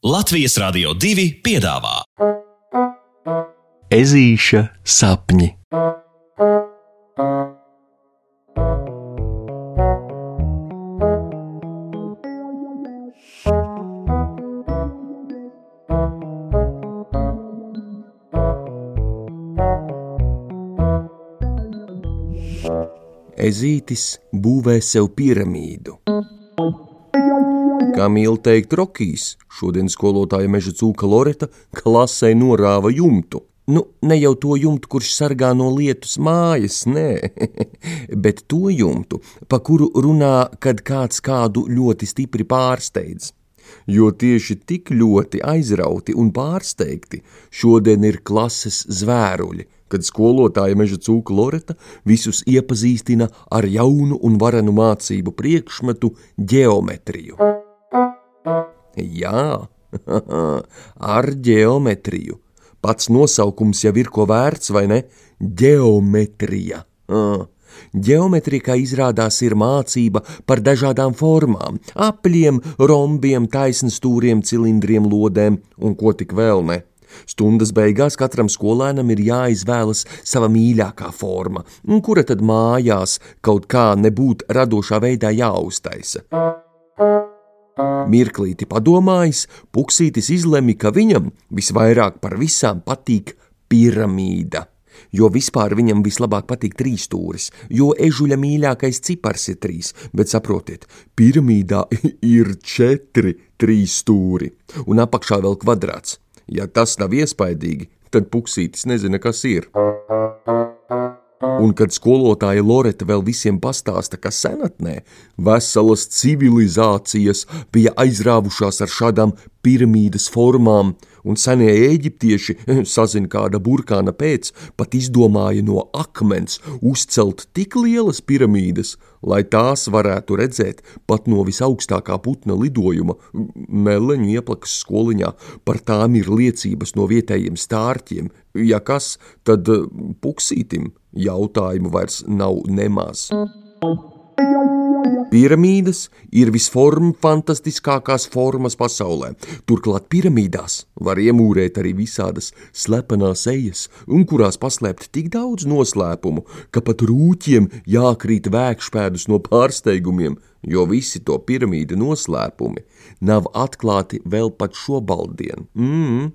Latvijas Rādio 2 piedāvā Ezīša sapņi. Ezītis būvē sev piramīdu. Kā mīl teikt Rokijs, šodien skolotāja meža cūka Loreta klasē norāva jumtu. Nu, ne jau to jumtu, kurš sargā no lietus mājas, nē, bet to jumtu, pa kuru runā, kad kāds kādu ļoti stipri pārsteidz. Jo tieši tik ļoti aizrauti un pārsteigti šodien ir klases zvēruļi, kad skolotāja meža cūka Loreta visus iepazīstina ar jaunu un varenu mācību priekšmetu ģeometriju. Jā, ar ģeometriju. Pats nosaukums jau ir ko vērts, vai ne? Geometrija. Geometrija, kā izrādās, ir mācība par dažādām formām - apļiem, rombiem, taisnstūriem, cilindriem, lodēm un ko tik vēl ne. Stundas beigās katram skolēnam ir jāizvēlas sava mīļākā forma, kura tad mājās kaut kā nebūt radošā veidā jāuztaisa. Mirklīti padomājis, Puksītis izlemj, ka viņam visvairāk par visām patīk piramīda. Jo vispār viņam vislabāk patīk trīs stūris, jo ežuļa mīļākais cipars ir trīs, bet saprotiet, piramīdā ir četri trīs stūri un apakšā vēl kvadrāts. Ja tas nav iespaidīgi, tad Puksītis nezina, kas ir. Un kad skolotāja Loreta vēl visiem pastāsta, ka senatnē veselas civilizācijas bija aizrāvušās ar šādām piramīdas formām, un senie eģiptieši, sazina kāda burkāna pēc, pat izdomāja no akmens uzcelt tik lielas piramīdas, lai tās varētu redzēt pat no visaugstākā putna lidojuma, meleņu ieplakas skoliņā, par tām ir liecības no vietējiem stārķiem, ja kas, tad puksītim jautājumu vairs nav nemaz. Piramīdas ir visformfantastiskākās formas pasaulē. Turklāt piramīdās var iemūrēt arī visādas slepenas ejas, un kurās paslēpt tik daudz noslēpumu, ka pat rūķiem jākrīt vēkšpēdus no pārsteigumiem, jo visi to piramīdu noslēpumi nav atklāti vēl pat šobaldien. Mm.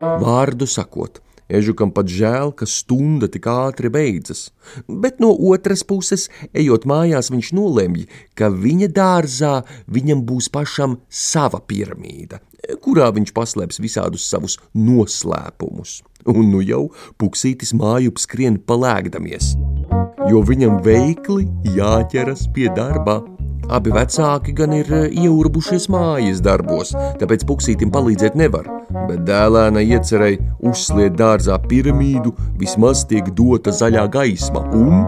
Vārdu sakot, Ežukam pat žēl, ka stunda tik ātri beidzas, bet no otras puses, ejot mājās, viņš nolemj, ka viņa dārzā viņam būs pašam sava piramīda, kurā viņš paslēps visādus savus noslēpumus. Un nu jau puksītis māju skrien palēgdamies, jo viņam veikli jāķeras pie darba. Abi vecāki gan ir eh, ieurbušies mājas darbos, tāpēc puksītim palīdzēt nevar, bet dēlēna iecerēja uzsliet dārzā piramīdu, vismaz tiek dota zaļā gaisma, un,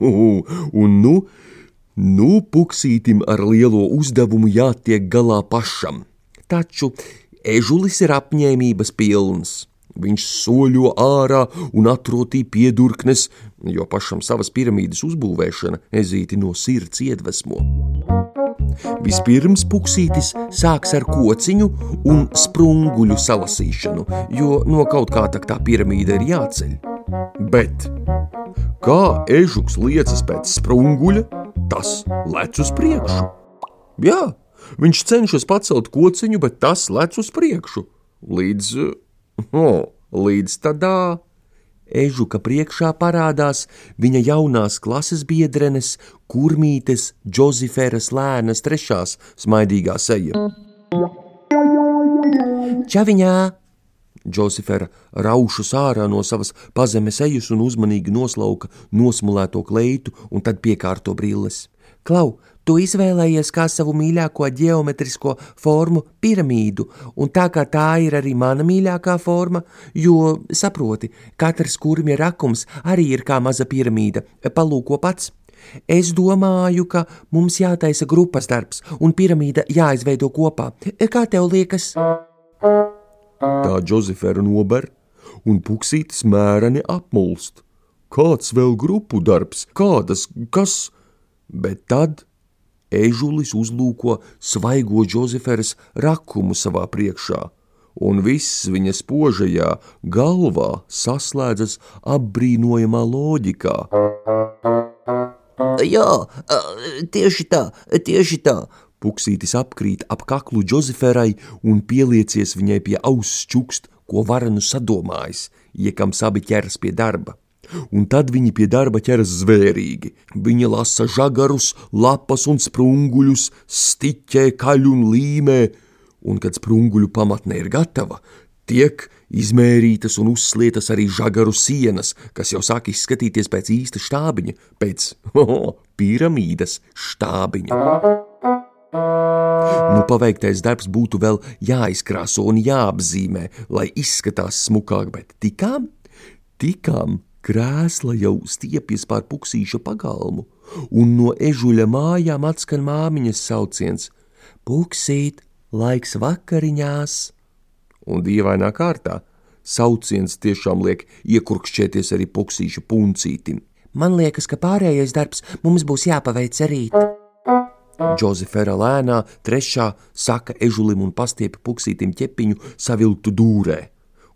un nu, nu puksītim ar lielo uzdevumu jātiek galā pašam. Taču ežulis ir apņēmības pilns. Viņš soļo ārā un atrotī piedurknes, jo pašam savas piramīdas uzbūvēšana ezīti no sirds iedvesmo. Vispirms puksītis sāks ar kociņu un sprunguļu salasīšanu, jo no kaut kā tā piramīda ir jāceļ. Bet kā ežuks liecas pēc sprunguļa, tas lec uz priekšu. Jā, viņš cenšas pacelt kociņu, bet tas lec uz priekšu līdz Oh, līdz tādā ežuka priekšā parādās viņa jaunās klases biedrenes, kurmītes, Džoziferas lēnas trešās smaidīgā seja. Čaviņā! Džozefera raušus ārā no savas pazemes ejas un uzmanīgi noslauka nosmulēto kleitu un tad piekārto brilles. Klau, Tu izvēlējies kā savu mīļāko geometrisko formu piramīdu, un tā kā tā ir arī mana mīļākā forma, jo, saproti, katrs kurmja rakums arī ir kā maza piramīda, palūko pats. Es domāju, ka mums jātaisa grupas darbs un piramīda jāizveido kopā. Kā tev liekas? Tā Džozefera nober, un puksītis mēreni apmulst. Kāds vēl grupu darbs, kādas, kas? Bet tad ežulis uzlūko svaigo Džozeferas rakumu savā priekšā, un viss viņa spožajā galvā saslēdzas apbrīnojamā loģikā. Jā, tieši tā, tieši tā. Puksītis apkrīt ap kaklu Džozeferai un pieliecies viņai pie auss čukst, ko varenu sadomājis, iekams abi ķeras pie darba un tad viņi pie darba ķeras zvērīgi. Viņa lasa žagarus, lapas un sprunguļus, stiķē, kaļ un līmē, un kad sprunguļu pamatne ir gatava, tiek izmērītas un uzslietas arī žagaru sienas, kas jau sāk izskatīties pēc īsta štābiņa, pēc oh, piramīdas štābiņa. Nu, paveiktais darbs būtu vēl jāizkrāso un jāapzīmē, lai izskatās smukāk, bet tikām, tikām Krēsla jau stiepjas pār puksīša pagalmu, un no ežuļa mājām atskan māmiņas sauciens: Puksīt, laiks vakariņās! Un dīvainā kārtā sauciens tiešām liek iekurkšķēties arī puksīša puncītim. Man liekas, ka pārējais darbs mums būs jāpaveic rīt. Džozefera lēnā trešā saka ežulim un pastiepi puksītim ķepiņu savilktu dūrē.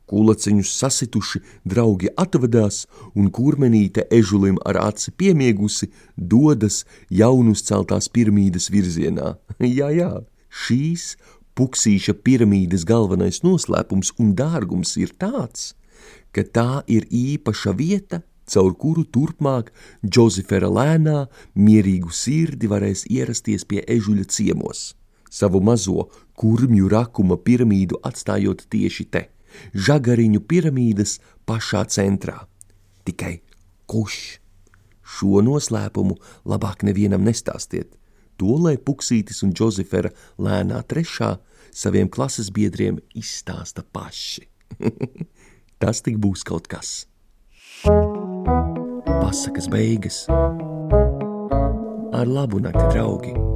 Kulaciņus sasituši, draugi atvadās, un kurmenīte ežulim ar aci piemiegusi dodas jaunus celtās piramīdas virzienā. jā, jā, šīs puksīša piramīdas galvenais noslēpums un dārgums ir tāds, ka tā ir īpaša vieta, caur kuru turpmāk Džozefera lēnā mierīgu sirdi varēs ierasties pie ežuļa ciemos, savu mazo kurmju rakuma piramīdu atstājot tieši te žagariņu piramīdas pašā centrā. Tikai kurš šo noslēpumu labāk nevienam nestāstiet. To lai Puksītis un Džozefera lēnā trešā saviem klases biedriem izstāsta paši. Tas tik būs kaut kas. Pasakas beigas. Ar labu nakti, draugi!